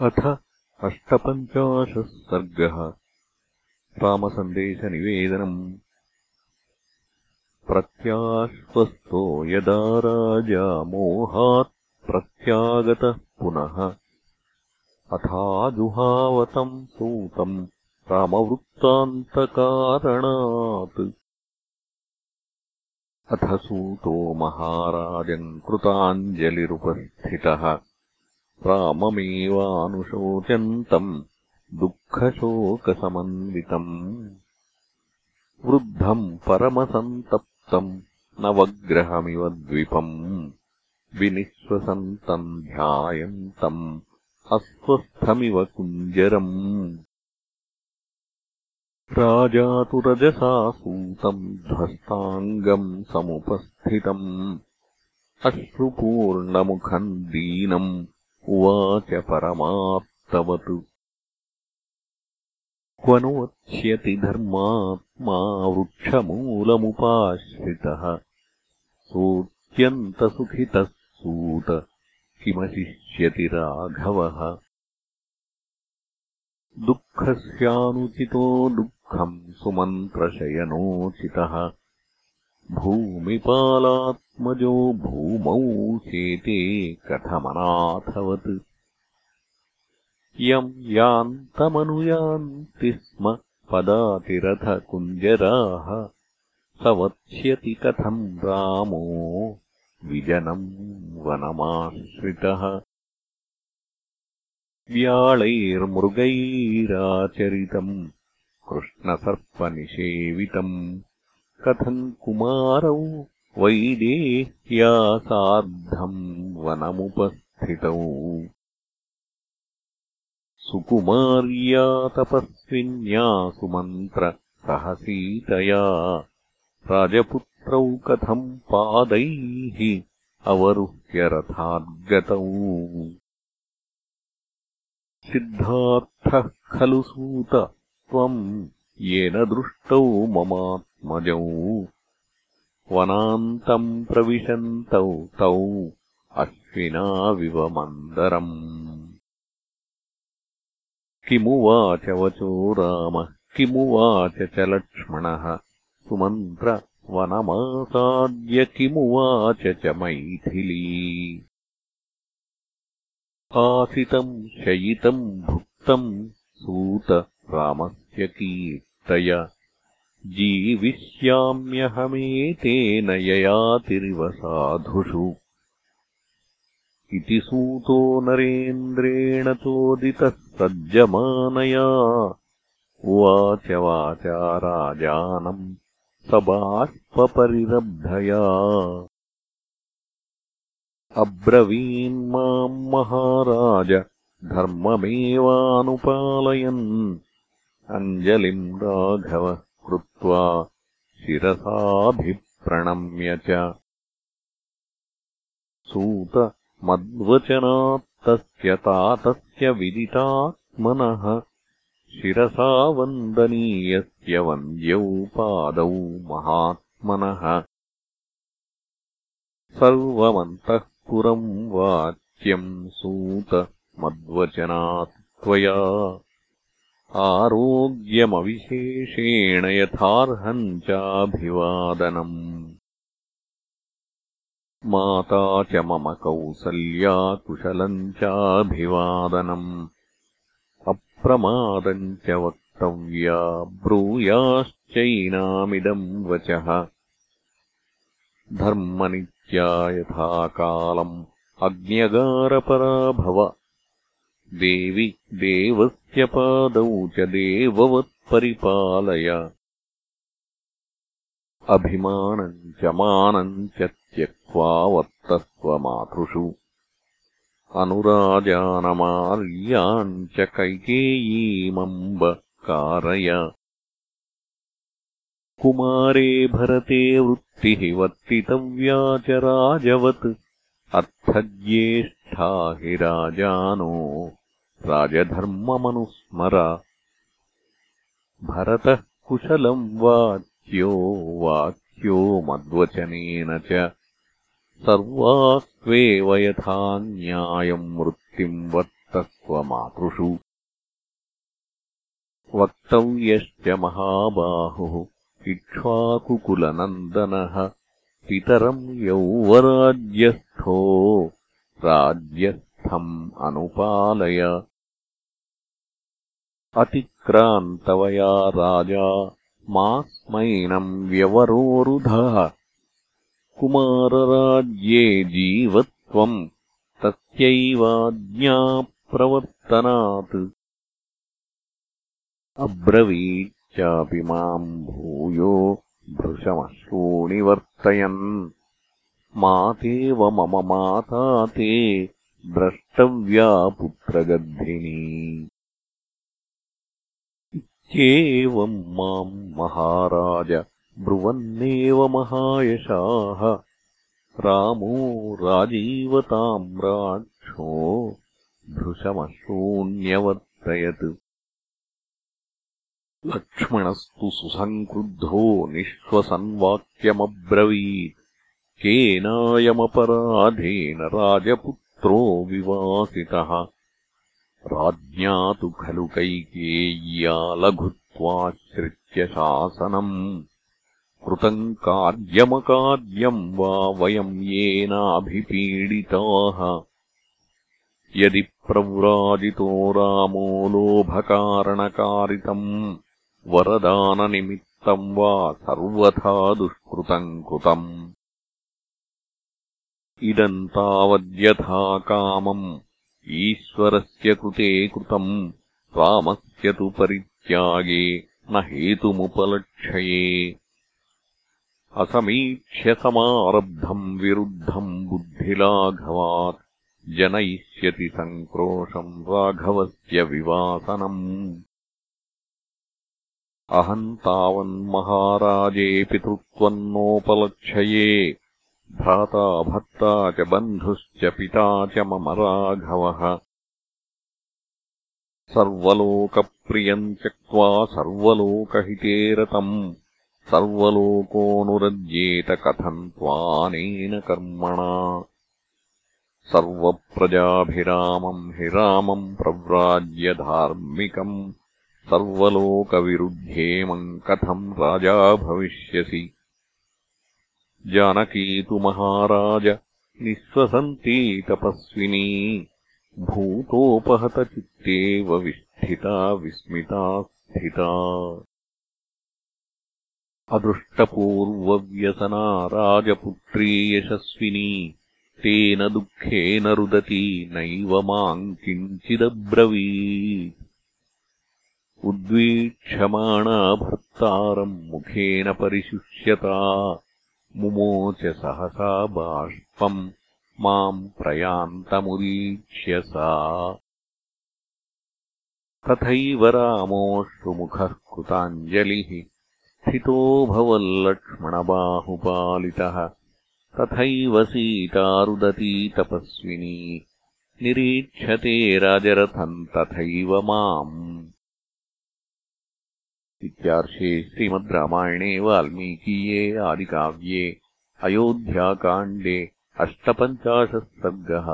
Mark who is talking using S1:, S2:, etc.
S1: अथ अष्टपञ्चाशः सर्गः। रामसन्देशनिवेदनम्। प्रत्याश्वस्तो यदा राजा मोहात् प्रत्यागतः पुनः। अथाजुहावतम् सूतम् रामवृत्तान्तकारणात्। अथ सूतो महाराजम् कृताञ्जलिरुपस्थितः राममेवानुशोचन्तम् दुःखशोकसमन्वितम् वृद्धम् परमसन्तप्तम् नवग्रहमिव द्विपम् विनिःश्वसन्तम् ध्यायन्तम् अस्वस्थमिव कुञ्जरम् राजा तु रजसा सूतम् ध्वस्ताङ्गम् समुपस्थितम् अश्रुपूर्णमुखम् दीनम् उवाच परमाप्तवत् क्व नु वक्ष्यति धर्मात्मा वृक्षमूलमुपाश्रितः। सोऽत्यन्तसुखितः सूत किमशिष्यति राघवः। दुःखस्यानुचितो दुःखम् सुमन्त्रशयनोचितः भूमिपालात्मजो भूमौ शेते कथमनाथवत्। यम् यान्तमनुयान्ति स्म पदातिरथकुञ्जराः। स वत्स्यति कथम् रामो विजनम् वनमाश्रितः। व्याळैर्मृगैराचरितम् कृष्णसर्पनिषेवितम् कथम् कुमारौ वैदेह्या सार्धम् वनमुपस्थितौ। सुकुमार्या तपस्विन्या सुमन्त्रसहसीतया राजपुत्रौ कथम् पादैः अवरुह्य रथाद्गतौ। सिद्धार्थः खलु सूत त्वम् येन दृष्टौ ममा मजौ वनान्तम् प्रविशन्तौ तौ अश्विनाविव किमुवाच वचो रामः किमुवाच च लक्ष्मणः? सुमन्त्रवनमासाद्य किमुवाच च मैथिली? आसितम् शयितम् भुक्तम् सूत रामस्य कीर्तय जीविष्याम्यहमेतेन ययातिरिव साधुषु इति सूतो नरेन्द्रेण चोदितः सज्जमानया। उवाच वाचा राजानम् स बाष्परिरब्धया अब्रवीन्माम् महाराज धर्ममेवानुपालयन्। अञ्जलिम् राघवः कृत्वा शिरसाभिप्रणम्य च। सूत मद्वचनात्तस्य तातस्य विदितात्मनः। शिरसा वन्दनीयस्य वन्द्यौ पादौ महात्मनः सर्वमन्तःपुरम् वाच्यम् सूत मद्वचनात् त्वया आरोग्यमविशेषेण यथार्हम् चाभिवादनम्। माता च मम कौसल्या कुशलम् चाभिवादनम्। अप्रमादम् च वक्तव्या ब्रूयाश्चैनामिदम् वचः। धर्मनित्या यथा कालम् अग्न्यगारपरा भव देवि देवस्य पादौ च देववत्परिपालय। अभिमानम् च मानम् च त्यक्त्वा वर्तस्व मातृषु अनुराजानमार्याम् च कैकेयीमम्ब कारय। कुमारे भरते वृत्तिः वर्तितव्या च राजवत्। अर्थज्येष्ठा हि राजानो राजधर्ममनुस्मर। भरतः कुशलम् वाच्यो वाच्यो मद्वचनेन च। सर्वास्त्वेव यथा न्यायम् वृत्तिम् वर्तस्व मातृषु। वक्तव्यश्च महाबाहुः। इक्ष्वाकुकुलनन्दनः। पितरम् यौवराज्यस्थो। राज्यस्थम् अनुपालय अतिक्रान्तवया राजा। मास्मैनम् व्यवरोरुधः। कुमारराज्ये जीवत्वम् तस्यैवाज्ञाप्रवर्तनात्। अब्रवीच्चापि माम् भूयो भृशमश्रूणि वर्तयन् मातेव मम माता ते द्रष्टव्या पुत्रगर्भिणी इत्येवम् माम् महाराज ब्रुवन्नेव महायशाः। रामो राजीवताम्राक्षो भृशमश्रूण्यवर्तयत् लक्ष्मणस्तु सुसङ्क्रुद्धो निःश्वसन्वाक्यमब्रवीत्। केनायमपराधेन राजपुत्रो विवासितः राज्ञा तु खलु कैकेय्या लघुत्वाश्रित्य शासनम् कृतम् कार्यमकार्यम् वा वयम् येनाभिपीडिताः। यदि प्रव्राजितो रामो लोभकारणकारितम् वरदाननिमित्तम् वा सर्वथा दुष्कृतम् कृतम्। इदम् तावद्यथा कामम् ईश्वरस्य कृते कृतम् रामस्य तु परित्यागे न हेतुमुपलक्षये। असमीक्ष्यसमारब्धम् विरुद्धम् बुद्धिलाघवात् जनयिष्यति सङ्क्रोशम् राघवस्य विवासनम्। अहम् तावन्महाराजे पितृत्वम् नोपलक्षये भ्राता भर्ता च बन्धुश्च पिता च मम राघवः। सर्वलोकप्रियम् त्यक्त्वा सर्वलोकहिते रतम्। सर्वलोकोऽनुरज्येत कथम् त्वानेन कर्मणा। सर्वप्रजाभिरामम् हि रामम् प्रव्राज्य धार्मिकम्। सर्वलोकविरुद्धेमम् कथम् राजा भविष्यसि जानकी तु महाराज निःश्वसन्ती तपस्विनी। भूतोपहतचित्तेव विष्ठिता विस्मिता स्थिता। अदृष्टपूर्वव्यसना राजपुत्री यशस्विनी तेन दुःखेन रुदती नैव माम् किञ्चिदब्रवी उद्वीक्षमाणा भर्तारम् मुखेन परिशुष्यता मुमोच सहसा बाष्पम् माम् प्रयान्तमुदीक्ष्य सा तथैव रामोऽश्रुमुखः कृताञ्जलिः स्थितो भवल्लक्ष्मणबाहुपालितः। तथैव सीतारुदती तपस्विनी निरीक्षते राजरथम् तथैव माम् इत्यार्षे श्रीमद् रामायणे वाल्मीकीये आदिकाव्ये अयोध्याकाण्डे अष्टपञ्चाशत् सर्गः